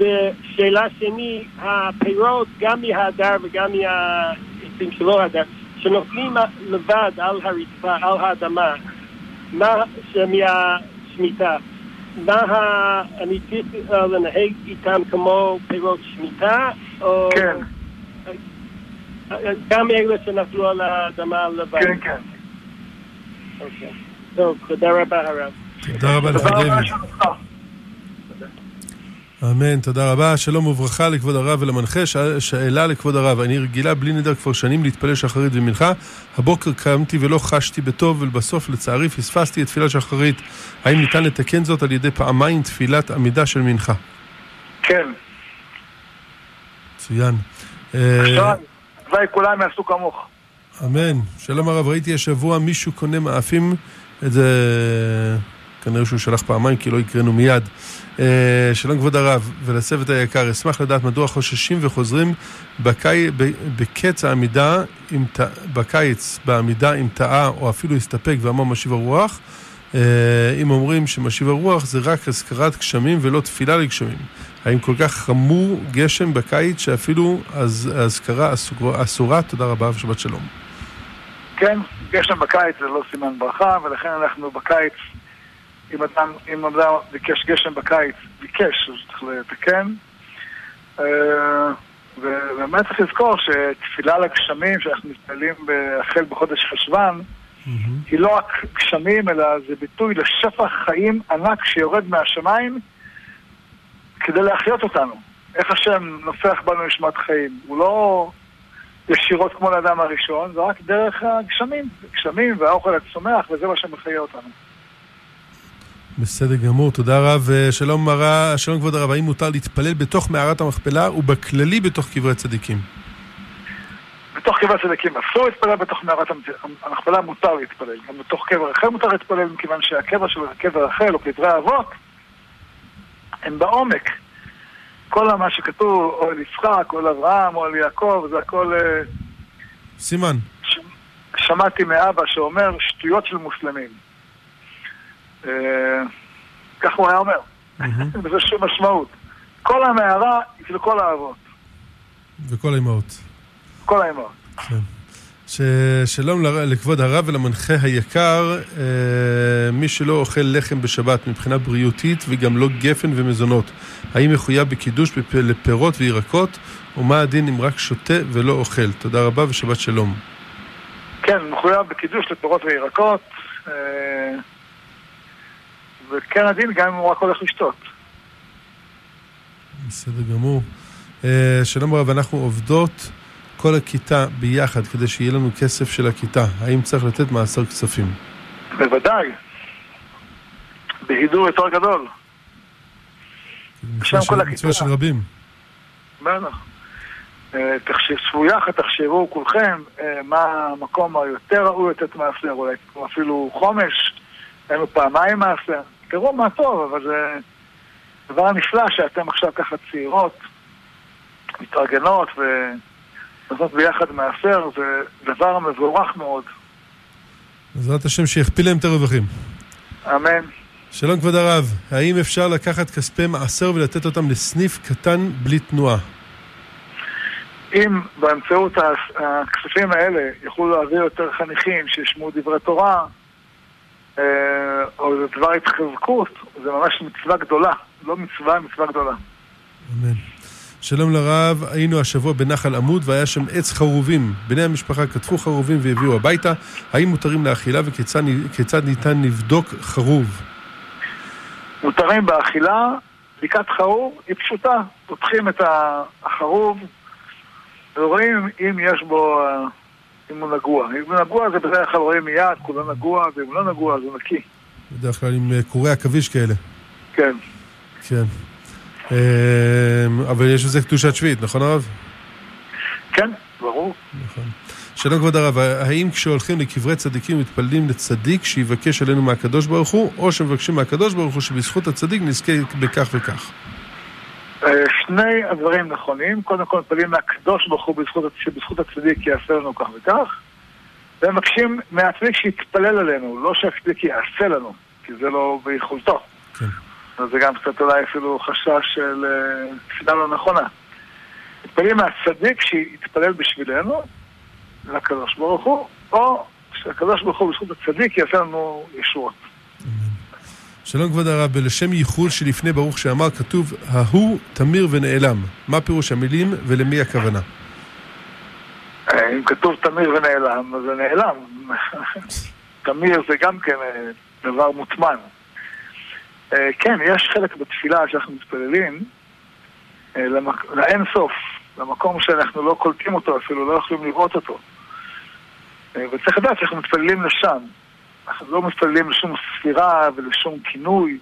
ושאלה שני, הפירות, גם מההדר וגם מהעצים שלא הדר, שנופלים לבד על הרצפה, על האדמה, מה שמהשמיטה, מה. אני צריך לנהג איתם כמו פירות שמיטה, או... כן. גם אלה שנפלו על האדמה לבד. כן, כן. אוקיי. טוב, תודה רבה הרב. תודה רבה לך, דיוויד. אמן, תודה רבה. שלום וברכה לכבוד הרב ולמנחה. שאלה לכבוד הרב, אני רגילה בלי נדר כבר שנים להתפלל שחרית ומנחה. הבוקר קמתי ולא חשתי בטוב, ולבסוף לצערי פספסתי את תפילת שחרית. האם ניתן לתקן זאת על ידי פעמיים תפילת עמידה של מנחה? כן. מצוין. עכשיו, הלוואי כולם יעשו כמוך. אמן. שלום הרב, ראיתי השבוע מישהו קונה מאפים, את זה כנראה שהוא שלח פעמיים כי לא הקראנו מיד. אה, שלום כבוד הרב ולצוות היקר, אשמח לדעת מדוע חוששים וחוזרים בקי... בקץ העמידה, עם... בקיץ בעמידה עם טעה או אפילו הסתפק ואמר משיב הרוח. אה, אם אומרים שמשיב הרוח זה רק הזכרת גשמים ולא תפילה לגשמים. האם כל כך חמור גשם בקיץ שאפילו האזכרה אסורה? תודה רבה ושבת שלום. כן, גשם בקיץ זה לא סימן ברכה, ולכן אנחנו בקיץ, אם אדם, אם אדם ביקש גשם בקיץ, ביקש, אז צריך לתקן. אה, ובאמת צריך לזכור שתפילה לגשמים שאנחנו מתפללים החל בחודש חשוון. היא לא רק גשמים, אלא זה ביטוי לשפע חיים ענק שיורד מהשמיים כדי להחיות אותנו. איך השם נופח בנו נשמת חיים. הוא לא ישירות כמו לאדם הראשון, זה רק דרך הגשמים, גשמים והאוכל הצומח, וזה מה שמחיה אותנו. בסדר גמור, תודה רב. שלום מרה, שלום כבוד הרב, האם מותר להתפלל בתוך מערת המכפלה ובכללי בתוך קברי צדיקים? בתוך קברי צדיקים אסור להתפלל, בתוך מערת המכפלה מותר להתפלל. גם בתוך קבר רחל מותר להתפלל, מכיוון שהקבר של קבר רחל או קברי האבות הם בעומק. כל מה שכתוב, או על יצחק, או על אברהם, או על יעקב, זה הכל... אה, סימן. ש... שמעתי מאבא שאומר שטויות של מוסלמים. אה, כך הוא היה אומר. וזה שום משמעות. כל המערה היא של כל האבות. וכל האמהות. כל האמהות. כן. שלום לכבוד הרב ולמנחה היקר, אה, מי שלא אוכל לחם בשבת מבחינה בריאותית וגם לא גפן ומזונות, האם מחויב בקידוש לפירות וירקות, ומה הדין אם רק שותה ולא אוכל? תודה רבה ושבת שלום. כן, מחויב בקידוש לפירות וירקות, אה, וכן הדין גם אם הוא רק הולך לשתות. בסדר גמור. אה, שלום רב, אנחנו עובדות כל הכיתה ביחד כדי שיהיה לנו כסף של הכיתה, האם צריך לתת מעשר כספים? בוודאי. בהידור יותר גדול. מצווה כל הכיתה. מצווה של רבים. בטח. אה, תחשבו יחד, תחשבו כולכם אה, מה המקום היותר ראוי לתת מעשר, אולי אפילו חומש, היינו פעמיים מעשר. תראו מה טוב, אבל זה דבר נפלא שאתם עכשיו ככה צעירות, מתארגנות ונותנות ביחד מעשר, זה דבר מבורך מאוד. בעזרת השם שיכפיל להם את הרווחים. אמן. שלום כבוד הרב, האם אפשר לקחת כספי מעשר ולתת אותם לסניף קטן בלי תנועה? אם באמצעות הכ- הכספים האלה יוכלו להביא יותר חניכים שישמעו דברי תורה, או זה דבר התחזקות, זה ממש מצווה גדולה. לא מצווה, מצווה גדולה. אמן. שלום לרב, היינו השבוע בנחל עמוד והיה שם עץ חרובים. בני המשפחה כתבו חרובים והביאו הביתה. האם מותרים לאכילה וכיצד כיצד ניתן לבדוק חרוב? מותרים באכילה, בדיקת חרוב היא פשוטה. פותחים את החרוב ורואים אם יש בו, אה, אם הוא נגוע. אם הוא נגוע זה בדרך כלל רואים מיד, כולו נגוע, ואם הוא לא נגוע אז הוא נקי. בדרך כלל עם אה, קורי עכביש כאלה. כן. כן. אה, אבל יש בזה קדושת שביעית, נכון הרב? כן, ברור. נכון. שלום כבוד הרב, האם כשהולכים לקברי צדיקים מתפללים לצדיק שיבקש עלינו מהקדוש ברוך הוא, או שמבקשים מהקדוש ברוך הוא שבזכות הצדיק נזכה בכך וכך? אה, שני הדברים נכונים. קודם כל, מתפללים מהקדוש ברוך הוא בזכות, שבזכות הצדיק יעשה לנו כך וכך. ומבקשים מהצדיק שיתפלל עלינו, לא שהצדיק יעשה לנו, כי זה לא ביכולתו. כן. אז זה גם קצת אולי אפילו חשש של אה, תפילה לא נכונה. מתפללים מהצדיק שיתפלל בשבילנו, לקדוש ברוך הוא, או שהקדוש ברוך הוא בזכות הצדיק יעשה לנו ישועות. שלום כבוד הרב, בלשם ייחול שלפני ברוך שאמר כתוב ההוא תמיר ונעלם. מה פירוש המילים ולמי הכוונה? אה, אם כתוב תמיר ונעלם, אז זה נעלם. תמיר זה גם כן אה, דבר מוטמן. אה, כן, יש חלק בתפילה שאנחנו מתפללים למק... לאין סוף, למקום שאנחנו לא קולטים אותו אפילו, לא יכולים לראות אותו. וצריך לדעת שאנחנו מתפללים לשם. אנחנו לא מתפללים לשום ספירה ולשום כינוי,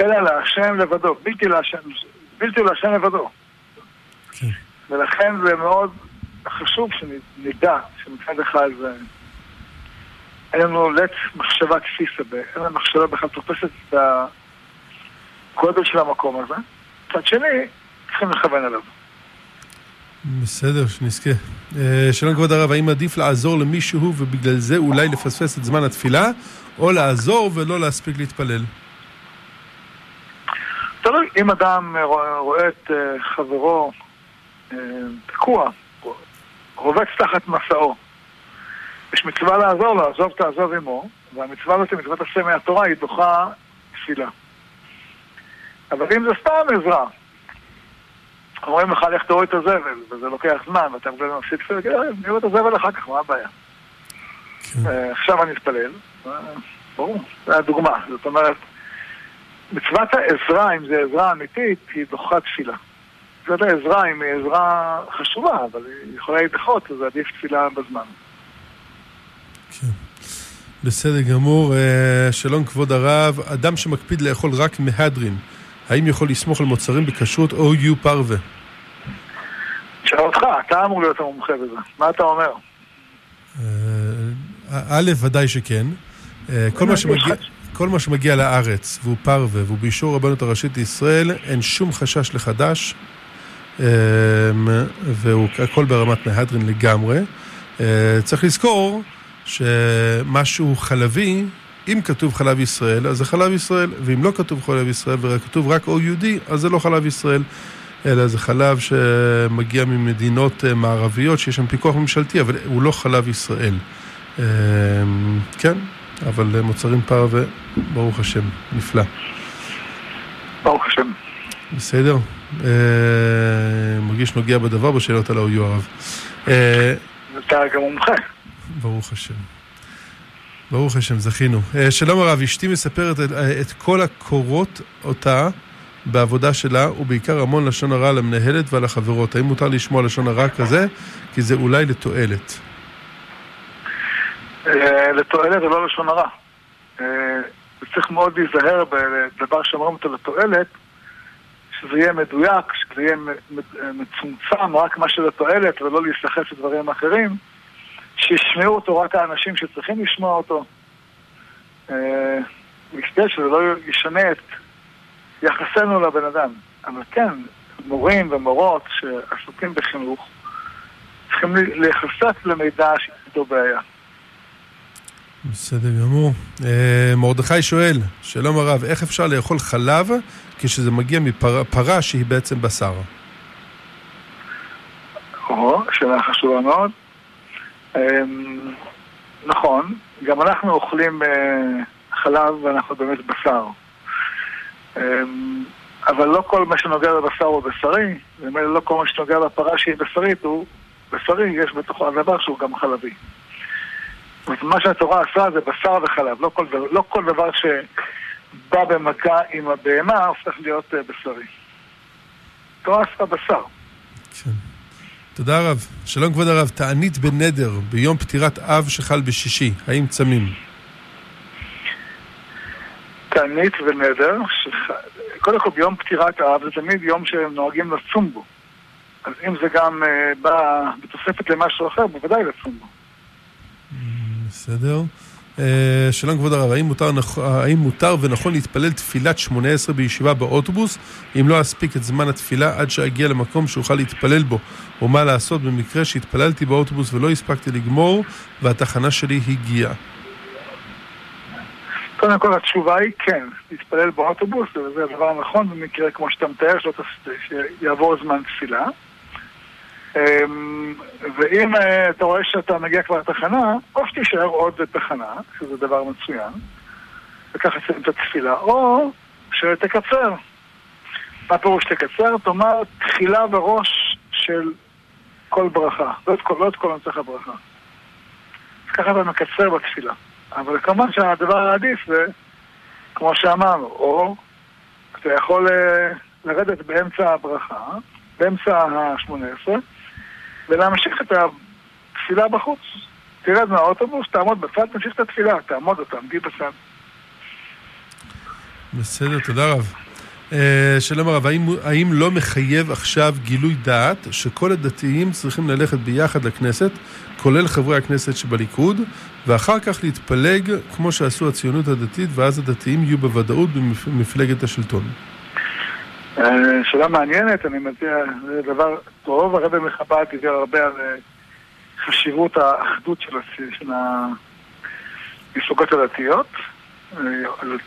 אלא להשם לבדו, בלתי להשם, בלתי להשם לבדו. כן. ולכן זה מאוד חשוב שנדע שמצד אחד זה... אין לנו לית מחשבה תפיסה, ב- אין לנו מחשבה בכלל תופסת את הגודל של המקום הזה. מצד שני, צריכים לכוון אליו. בסדר, שנזכה. אה, שלום כבוד הרב, האם עדיף לעזור למישהו ובגלל זה אולי לפספס את זמן התפילה, או לעזור ולא להספיק להתפלל? תלוי, אם אדם אה, רואה, את אה, חברו אה, תקוע, רובץ תחת מסעו, יש מצווה לעזור לו, עזוב תעזוב עמו, והמצווה הזאת, מצוות עשה מהתורה, היא דוחה תפילה. אבל אם זה סתם עזרה, אומרים לך לך תראו את הזבל, וזה לוקח זמן, ואתה מגלה מפסיד תגיד, "אה, נראו את הזבל אחר כך, מה הבעיה? כן. אה, עכשיו אני אתפלל, אה, ברור, זו הדוגמה, זאת אומרת, מצוות העזרה, אם זו עזרה אמיתית, היא דוחה תפילה. מצוות העזרה, אם היא עזרה חשובה, אבל היא יכולה להידחות, אז עדיף תפילה בזמן. בסדר גמור. שלום כבוד הרב, אדם שמקפיד לאכול רק מהדרין, האם יכול לסמוך על מוצרים בכשרות או יהיו פרווה? שאל אותך, אתה אמור להיות המומחה בזה. מה אתה אומר? אה, א', ודאי שכן. אה, כל מה שמגיע... לארץ והוא פרווה והוא באישור הרבנות הראשית לישראל, אין שום חשש לחדש, אה, והוא הכל ברמת מהדרין לגמרי. אה, צריך לזכור שמשהו חלבי, אם כתוב חלב ישראל, אז זה חלב ישראל, ואם לא כתוב חלב ישראל וכתוב רק או יהודי, אז זה לא חלב ישראל, אלא זה חלב שמגיע ממדינות אה, מערביות שיש שם פיקוח ממשלתי, אבל הוא לא חלב ישראל. אה, כן, אבל מוצרים פרווה, ברוך השם, נפלא. ברוך השם. בסדר? אה, מרגיש נוגע בדבר בשאלות הללו, יואב. אה, אתה גם מומחה. ברוך השם. ברוך השם, זכינו. אה, שלום הרב, אשתי מספרת את, את כל הקורות אותה בעבודה שלה, ובעיקר המון לשון הרע למנהלת ועל החברות. האם מותר לשמוע לשון הרע כזה? כי זה אולי לתועלת. אה, לתועלת זה לא לשון הרע. אה, צריך מאוד להיזהר בדבר שאומרים אותו לתועלת, שזה יהיה מדויק, שזה יהיה מצומצם, רק מה שלתועלת, ולא להיסחף לדברים אחרים, שישמעו אותו רק האנשים שצריכים לשמוע אותו. כדי שזה לא ישנה את יחסנו לבן אדם. אבל כן, מורים ומורות שעסוקים בחינוך צריכים להיחשף למידע שאיתו בעיה. בסדר גמור. אה, מרדכי שואל, שלום הרב, איך אפשר לאכול חלב כשזה מגיע מפרה שהיא בעצם בשר? או, שאלה חשובה מאוד. אה, נכון, גם אנחנו אוכלים אה, חלב ואנחנו באמת בשר. אבל לא כל מה שנוגע לבשר הוא בשרי, לא כל מה שנוגע לפרה שהיא בשרית הוא בשרי, יש בתוכו הדבר שהוא גם חלבי. מה שהתורה עשה זה בשר וחלב, לא כל, לא כל דבר שבא במגע עם הבהמה הופך להיות uh, בשרי. התורה עשה בשר. כן. תודה רב. שלום כבוד הרב, תענית בנדר ביום פטירת אב שחל בשישי, האם צמים? תענית ונדר, שח... קודם כל ביום פטירת האב זה תמיד יום שהם נוהגים לצום בו. אז אם זה גם uh, בא בתוספת למשהו אחר, בוודאי לצום בו. בסדר. Uh, שלום כבוד הרב, האם מותר, האם מותר ונכון להתפלל תפילת שמונה עשרה בישיבה באוטובוס אם לא אספיק את זמן התפילה עד שאגיע למקום שאוכל להתפלל בו? או מה לעשות במקרה שהתפללתי באוטובוס ולא הספקתי לגמור והתחנה שלי הגיעה? קודם כל התשובה היא כן, להתפלל באוטובוס, זה הדבר הנכון במקרה כמו שאתה מתאר, שיעבור זמן תפילה. אמ, ואם אה, אתה רואה שאתה מגיע כבר לתחנה, או שתישאר עוד בתחנה, שזה דבר מצוין, וככה תסיים את התפילה, או שתקצר. מה פירוש תקצר? תאמר תחילה בראש של כל ברכה, לא את כל, לא את כל הנצח הברכה. אז ככה אתה מקצר בתפילה. אבל כמובן שהדבר העדיף זה, כמו שאמרנו, או אתה יכול אה, לרדת באמצע הברכה, באמצע ה-18, ולהמשיך את התפילה בחוץ. תרד מהאוטובוס, תעמוד בצד, תמשיך את התפילה, תעמוד או תעמדי בצד. בסדר, תודה רב. Uh, שלום הרב, האם, האם לא מחייב עכשיו גילוי דעת שכל הדתיים צריכים ללכת ביחד לכנסת, כולל חברי הכנסת שבליכוד, ואחר כך להתפלג כמו שעשו הציונות הדתית, ואז הדתיים יהיו בוודאות במפלגת השלטון? אה, שאלה מעניינת, אני מציע, זה דבר טוב, הרבי מחב"ד דיבר הרבה על אה, חשיבות האחדות של, המפלגות הדתיות. אה,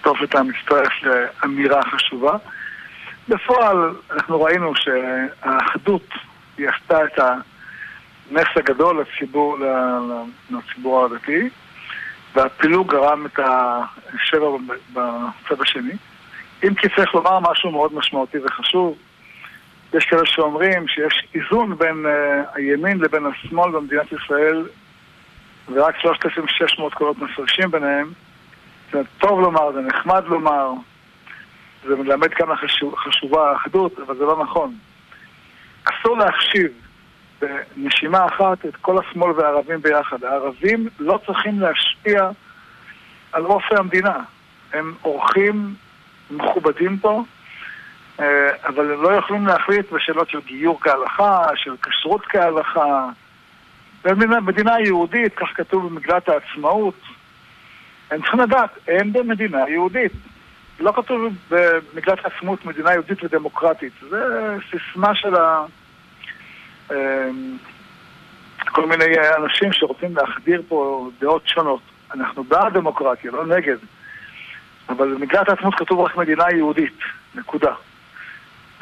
טוב שאתה מצטרף לאמירה חשובה. בפועל אנחנו ראינו שהאחדות היא עשתה את הנס הגדול לציבור, לציבור הדתי, והפילוג גרם את השבר בצד השני. אם כי צריך לומר משהו מאוד משמעותי וחשוב, יש כאלה שאומרים שיש איזון בין uh, הימין לבין השמאל במדינת ישראל ורק 3,600 קולות מפרשים ביניהם. זה טוב לומר, זה נחמד לומר, זה מלמד כמה חשוב, חשובה האחדות, אבל זה לא נכון. אסור להחשיב בנשימה אחת את כל השמאל והערבים ביחד. הערבים לא צריכים להשפיע על אופי המדינה. הם אורחים מכובדים פה, אה, אבל הם לא יכולים להחליט בשאלות של גיור כהלכה, של כשרות כהלכה. במדינה, מדינה יהודית, כך כתוב במגלת העצמאות, הם צריכים לדעת, הם במדינה יהודית. לא כתוב במגלת העצמאות מדינה יהודית ודמוקרטית. זה סיסמה של ה... אה, כל מיני אנשים שרוצים להחדיר פה דעות שונות. אנחנו בעד דמוקרטיה, לא נגד. אבל במגילת העצמאות כתוב רק מדינה יהודית, נקודה.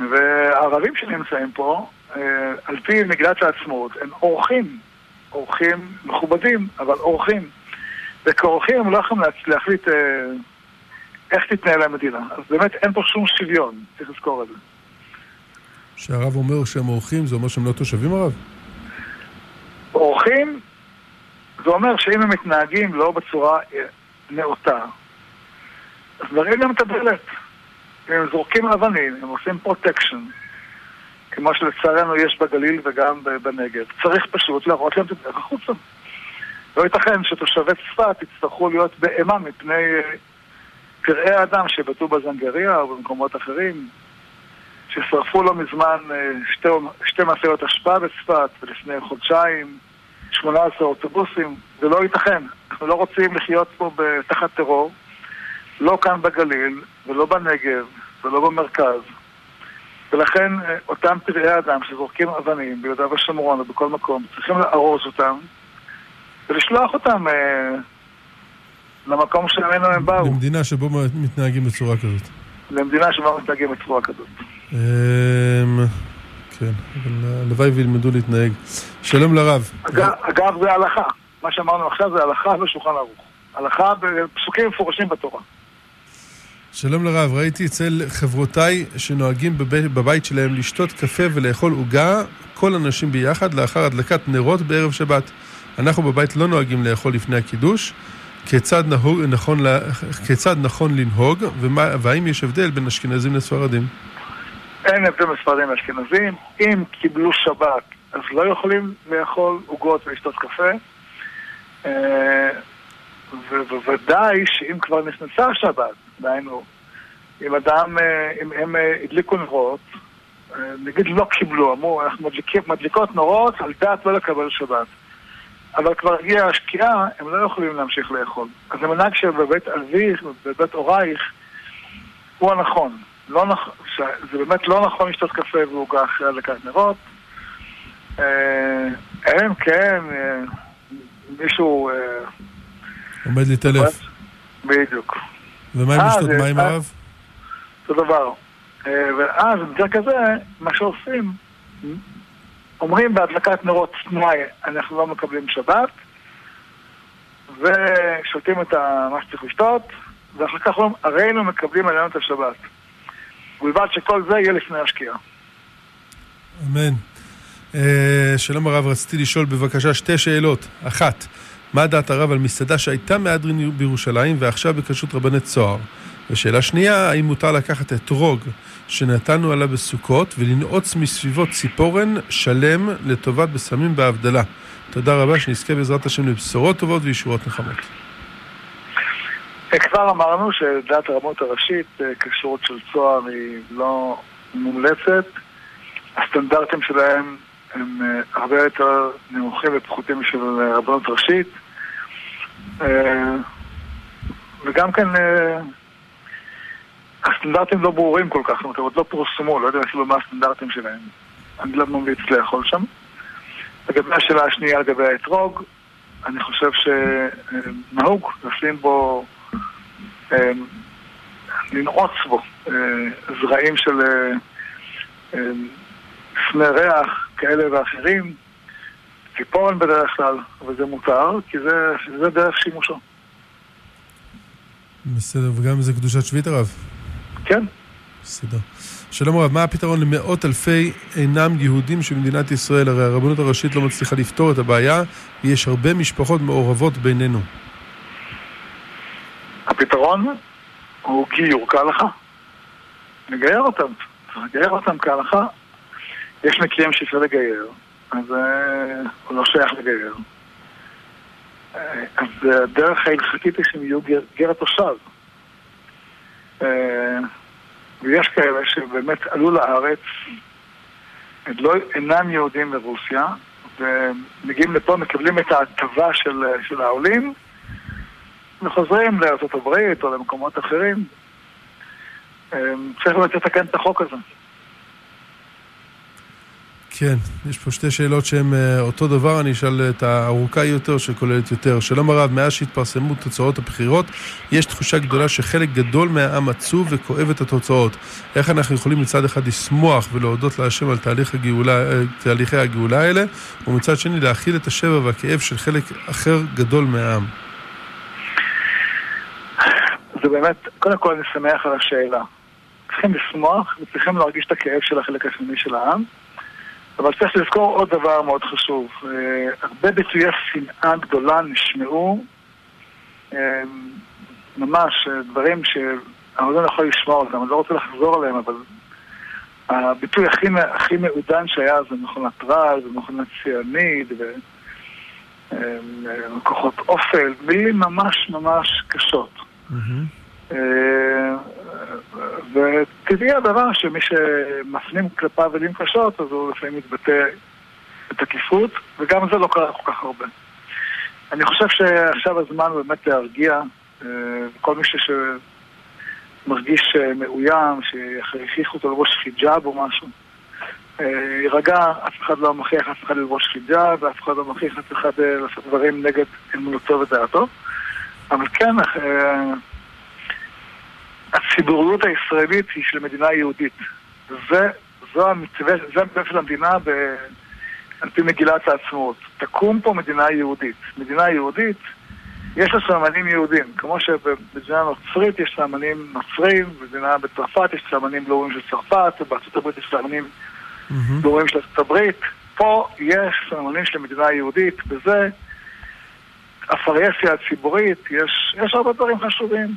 והערבים שנמצאים פה, אה, על פי מגילת העצמאות, הם אורחים, אורחים מכובדים, אבל אורחים. וכאורחים הם לא יכולים להחליט אה, איך תתנהל המדינה. אז באמת אין פה שום שוויון, צריך לזכור את זה. כשהרב אומר שהם אורחים, זה אומר שהם לא תושבים הרב? אורחים, זה אומר שאם הם מתנהגים לא בצורה אה, נאותה, אז נראה גם את הדלת. אם הם זורקים אבנים, הם עושים פרוטקשן, כמו שלצערנו יש בגליל וגם בנגב. צריך פשוט להראות להם את הדרך החוצה. לא ייתכן שתושבי צפת יצטרכו להיות באימה מפני אה, פראי אדם שבתו בזנגריה או במקומות אחרים, ששרפו לא מזמן אה, שתי, שתי משאיות אשפה בצפת, ולפני חודשיים 18 אוטובוסים. זה לא ייתכן. אנחנו לא רוצים לחיות פה תחת טרור, לא כאן בגליל, ולא בנגב, ולא במרכז. ולכן אה, אותם פראי אדם שזורקים אבנים ביהודה ושומרון או בכל מקום, צריכים לארוז אותם ולשלוח אותם אה, למקום שממנו הם באו. למדינה שבו מתנהגים בצורה כזאת. למדינה שבו מתנהגים בצורה כזאת. אמ, כן, אבל הלוואי וילמדו להתנהג. שלום לרב. אגב, זה הלכה. מה שאמרנו עכשיו זה הלכה בשולחן ערוך. הלכה בפסוקים מפורשים בתורה. שלום לרב, ראיתי אצל חברותיי שנוהגים בבית, בבית שלהם לשתות קפה ולאכול עוגה, כל הנשים ביחד, לאחר הדלקת נרות בערב שבת. אנחנו בבית לא נוהגים לאכול לפני הקידוש. כיצד, נהוג, נכון, כיצד נכון לנהוג, ומה, והאם יש הבדל בין אשכנזים לספרדים? אין הבדל ספרדים לאשכנזים. אם קיבלו שבת, אז לא יכולים לאכול עוגות ולשתות קפה. אה, ובוודאי שאם כבר נכנסה השבת, דהיינו, אם אדם, אה, אם הם אה, הדליקו נרות, נגיד לא קיבלו, אמרו, אנחנו מדליקות נרות על דעת לא לקבל שבת. אבל כבר הגיעה השקיעה, הם לא יכולים להמשיך לאכול. אז המנהג שבבית אביך, בבית הורייך, הוא הנכון. לא נכ... זה באמת לא נכון לשתות קפה ועוגה אחרי הדלקת נרות. אה, אלא אם כן, אה, מישהו... אה, עומד להתעלף. בדיוק. ומה אם לשתות מים הרב? אותו דבר. ואז במקרה כזה, מה שעושים, אומרים בהדלקת נרות תנועה, אנחנו לא מקבלים שבת, ושותים את מה שצריך לשתות, ואחר כך אומרים, הרינו מקבלים עלינו את השבת. ובלבד שכל זה יהיה לפני השקיעה. אמן. אה, שלום הרב, רציתי לשאול בבקשה שתי שאלות. אחת, מה דעת הרב על מסעדה שהייתה מהדרין בירושלים ועכשיו בכשרות רבני צוהר? ושאלה שנייה, האם מותר לקחת אתרוג שנתנו עליו בסוכות ולנעוץ מסביבו ציפורן שלם לטובת בשמים בהבדלה? תודה רבה, שנזכה בעזרת השם לבשורות טובות וישורות נחמות. כבר אמרנו שדעת הרמות הראשית, אה, כשרות של צוהר היא לא מומלצת. הסטנדרטים שלהם הם אה, הרבה יותר נמוכים ופחותים משל רבנות ראשית. אה, וגם כן הסטנדרטים לא ברורים כל כך, זאת אומרת, עוד לא פורסמו, לא יודע אפילו מה הסטנדרטים שלהם. אני לא ממליץ לאכול שם. לגבי השאלה השנייה לגבי האתרוג, אני חושב שנהוג לשים בו, אה, לנעוץ בו אה, זרעים של אה, סמי ריח כאלה ואחרים, ציפורן בדרך כלל, אבל זה מותר, כי זה, זה דרך שימושו. בסדר, וגם זה קדושת שביעית הרב. כן. בסדר. שלום רב, מה הפתרון למאות אלפי אינם יהודים של מדינת ישראל? הרי הרבנות הראשית לא מצליחה לפתור את הבעיה, ויש הרבה משפחות מעורבות בינינו. הפתרון הוא גיור כהלכה. נגייר אותם, נגייר אותם כהלכה. יש מקרים שאפשר לגייר, אז uh, הוא לא שייך לגייר. Uh, אז הדרך ההלכתית היא שהם יהיו גר, גר התושב. אה, ויש כאלה שבאמת עלו לארץ, לא, אינם יהודים מרוסיה, ומגיעים לפה, מקבלים את ההטבה של, של העולים, וחוזרים לארה"ב או למקומות אחרים. אה, צריך באמת לתקן את החוק הזה. כן, יש פה שתי שאלות שהן אה, אותו דבר, אני אשאל את הארוכה יותר שכוללת יותר. שלום הרב, מאז שהתפרסמו תוצאות הבחירות, יש תחושה גדולה שחלק גדול מהעם עצוב וכואב את התוצאות. איך אנחנו יכולים מצד אחד לשמוח ולהודות להשם על תהליך הגאולה, אה, תהליכי הגאולה האלה, ומצד שני להכיל את השבר והכאב של חלק אחר גדול מהעם? זה באמת, קודם כל אני שמח על השאלה. צריכים לשמוח וצריכים להרגיש את הכאב של החלק השני של העם. אבל צריך לזכור עוד דבר מאוד חשוב. אה, הרבה ביטויי שנאה גדולה נשמעו, אה, ממש אה, דברים אני לא יכול לשמוע אותם, אני לא רוצה לחזור עליהם, אבל הביטוי הכי, הכי מעודן שהיה זה מכונת רעל ומכונת ציונית וכוחות אופל, מילים ממש ממש קשות. Mm-hmm. וטבעי הדבר שמי שמפנים כלפיו מילים קשות, אז הוא לפעמים מתבטא בתקיפות, וגם זה לא קרה כל כך הרבה. אני חושב שעכשיו הזמן באמת להרגיע אה, כל מי שמרגיש אה, מאוים, שהכריחו אותו לראש חיג'אב או משהו. אה, יירגע, אף אחד לא מכריח אף אחד ללבוש חיג'אב, ואף אחד לא מכריח אף אחד לעשות דברים נגד אמונתו ודעתו. אבל כן, הציבוריות הישראלית היא של מדינה יהודית. זה, זו המתווה, זה המתווה של המדינה ב... על פי מגילת העצמאות. תקום פה מדינה יהודית. מדינה יהודית, יש לה סממנים יהודים. כמו שבמדינה נוצרית יש סממנים נוצרים, במדינה בצרפת יש סממנים לאומיים של צרפת, ובארצות הברית יש סממנים לאומיים של ארצות הברית. פה יש סממנים של מדינה יהודית, וזה הפרהסיה הציבורית, יש, יש הרבה דברים חשובים.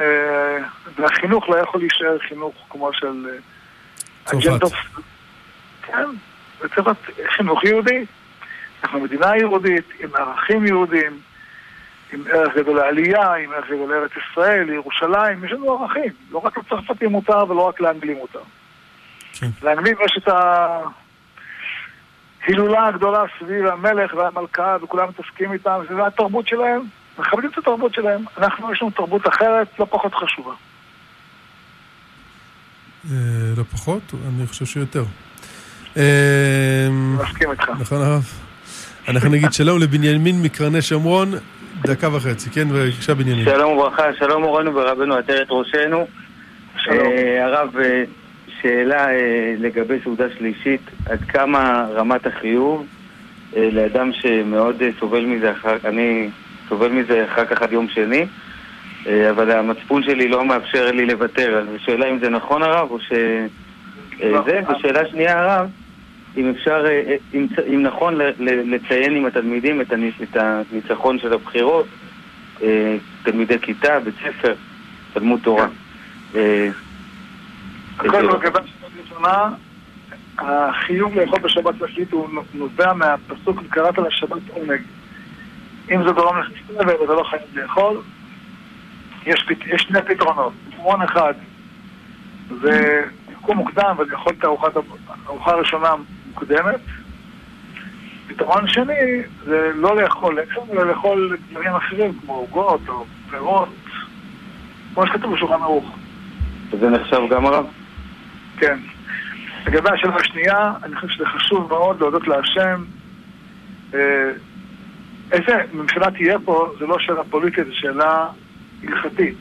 אה, והחינוך לא יכול להישאר חינוך כמו של אה, אג'נדות. כן, זה צריך להיות חינוך יהודי. אנחנו מדינה יהודית, עם ערכים יהודים, עם ערך גדול לעלייה, עם ערך גדול לארץ ישראל, לירושלים, יש לנו ערכים. לא רק לצרפתים מותר ולא רק לאנגלים מותר. כן. לאנגלים יש את ההילולה הגדולה סביב המלך והמלכה, וכולם מתעסקים איתם, זה התרבות שלהם, מכבדים את התרבות שלהם. אנחנו, יש לנו תרבות אחרת, לא פחות חשובה. אה, לא פחות? אני חושב שיותר. אמ, מסכים איתך. נכון הרב? אנחנו נגיד שלום לבנימין מקרני שומרון, דקה וחצי, כן? בבקשה בנימין. שלום וברכה, שלום מורנו ורבנו עטרת ראשנו. שלום. אה, הרב, אה, שאלה אה, לגבי סעודה שלישית, עד כמה רמת החיוב לאדם שמאוד סובל מזה, אני סובל מזה אחר כך עד יום שני, אבל המצפון שלי לא מאפשר לי לוותר, אז השאלה אם זה נכון הרב או ש... לא. זה, ושאלה שנייה הרב, אם אפשר, אה, אה, אם, אם נכון לציין עם התלמידים את הניצחון של הבחירות, אה, תלמידי כיתה, בית ספר, תלמוד תורה. הכל לגבי ראשונה, החיוב לאכול בשבת שלישית הוא נובע מהפסוק וקראת לשבת עונג. אם זה גורם לך ואתה לא חייב לאכול, יש, יש שני פתרונות. פתרון אחד זה לקום מוקדם ולאכול את הארוחה הראשונה מוקדמת. פתרון שני זה לא לאכול לחם, אלא לאכול דברים אחרים כמו עוגות או פירות, כמו שכתוב בשולחן ערוך. זה נחשב גם הרב? כן. לגבי השאלה השנייה, אני חושב שזה חשוב מאוד להודות להשם. איזה ממשלה תהיה פה, זה לא שאלה פוליטית, זה שאלה הלכתית.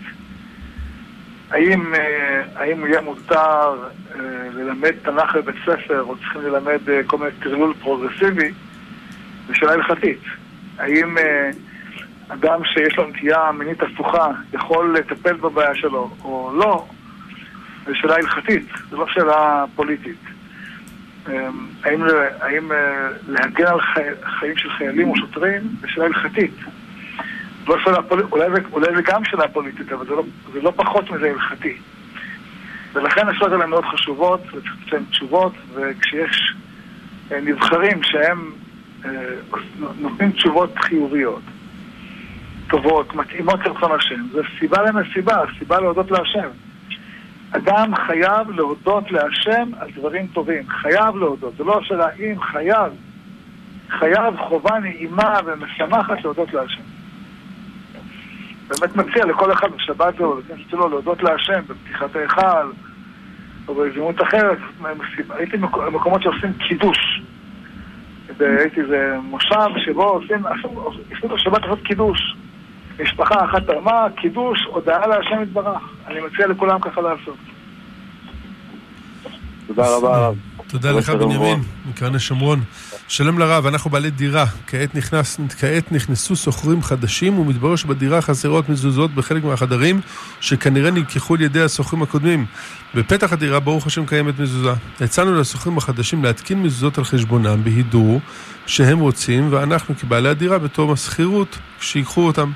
האם, אה, האם יהיה מותר אה, ללמד תנ"ך בבית ספר, או צריכים ללמד אה, כל מיני טרלול פרוגרסיבי, זו שאלה הלכתית. האם אדם שיש לו נטייה מינית הפוכה יכול לטפל בבעיה שלו, או לא, זו שאלה הלכתית, זו לא שאלה פוליטית. האם, האם להגן על חי, חיים של חיילים או שוטרים, זו שאלה הלכתית. לא שאלה פוליטית, אולי, אולי זה גם שאלה פוליטית, אבל זה לא, זה לא פחות מזה הלכתי. ולכן השאלות האלה מאוד חשובות, וצריך לתת להן תשובות, וכשיש אה, נבחרים שהם אה, נותנים תשובות חיוביות, טובות, מתאימות לרצון השם, זה סיבה למסיבה, סיבה להודות להשם. אדם חייב להודות להשם על דברים טובים, חייב להודות, זה לא השאלה אם, חייב. חייב חובה נעימה ומשמחת להודות להשם. באמת מציע לכל אחד בשבת זו, לכנסת שלו, להודות להשם בפתיחת ההיכל או בהזדמנות אחרת. הייתי במקומות שעושים קידוש. הייתי איזה מושב שבו עושים, עשו בשבת לעשות קידוש. משפחה אחת תרמה, קידוש, הודעה להשם יתברך. אני מציע לכולם ככה לעשות. תודה רבה הרב. תודה לך בנימין, מקרני שומרון. שלום לרב, אנחנו בעלי דירה. כעת, נכנס, כעת נכנסו שוכרים חדשים, ומתברר שבדירה חסרות מזוזות בחלק מהחדרים, שכנראה נלקחו על ידי השוכרים הקודמים. בפתח הדירה, ברוך השם, קיימת מזוזה. הצענו לשוכרים החדשים להתקין מזוזות על חשבונם בהידור שהם רוצים, ואנחנו כבעלי הדירה בתום השכירות, שיקחו אותם.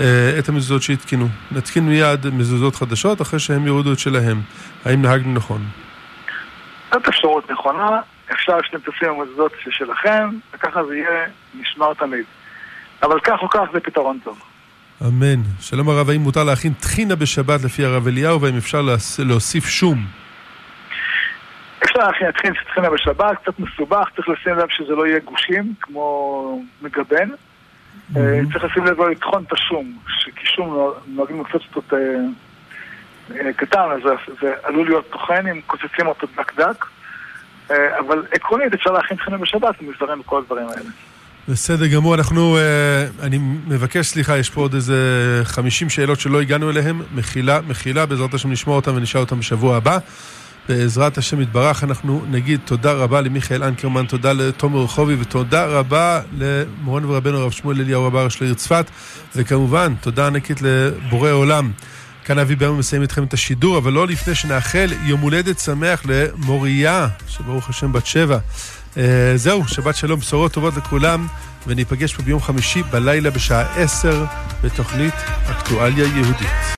אה, את המזוזות שהתקינו. נתקין מיד מזוזות חדשות אחרי שהם יורידו את שלהם. האם נהגנו נכון? זאת אפשרות נכונה, אפשר שאתם תשימו מזוזות שלכם, וככה זה יהיה נשמר תמיד. אבל כך או כך זה פתרון טוב. אמן. שלום הרב, האם מותר להכין טחינה בשבת לפי הרב אליהו, והאם אפשר להוסיף שום? אפשר להכין טחינה בשבת, קצת מסובך, צריך לשים לב שזה לא יהיה גושים, כמו מגבן. Mm-hmm. צריך לשים לב לא לטחון את השום, כי שום נוהגים לקצוץ אותו אה, קטן, אז זה עלול להיות טוחן אם קוצצים אותו דק דק. אבל עקרונית אפשר להכין טחינה בשבת ומזדרם בכל הדברים האלה. בסדר גמור, אנחנו, אני מבקש סליחה, יש פה עוד איזה 50 שאלות שלא הגענו אליהן, מחילה, מחילה, בעזרת השם נשמע אותן ונשאל אותן בשבוע הבא. בעזרת השם יתברך, אנחנו נגיד תודה רבה למיכאל אנקרמן, תודה לתומר רחובי ותודה רבה למורנו ורבנו הרב שמואל אליהו רבה של העיר צפת, וכמובן, תודה ענקית לבורא עולם. כאן אבי ביום מסיים איתכם את השידור, אבל לא לפני שנאחל יום הולדת שמח למוריה, שברוך השם בת שבע. אה, זהו, שבת שלום, בשורות טובות לכולם, וניפגש פה ביום חמישי בלילה בשעה עשר בתוכנית אקטואליה יהודית.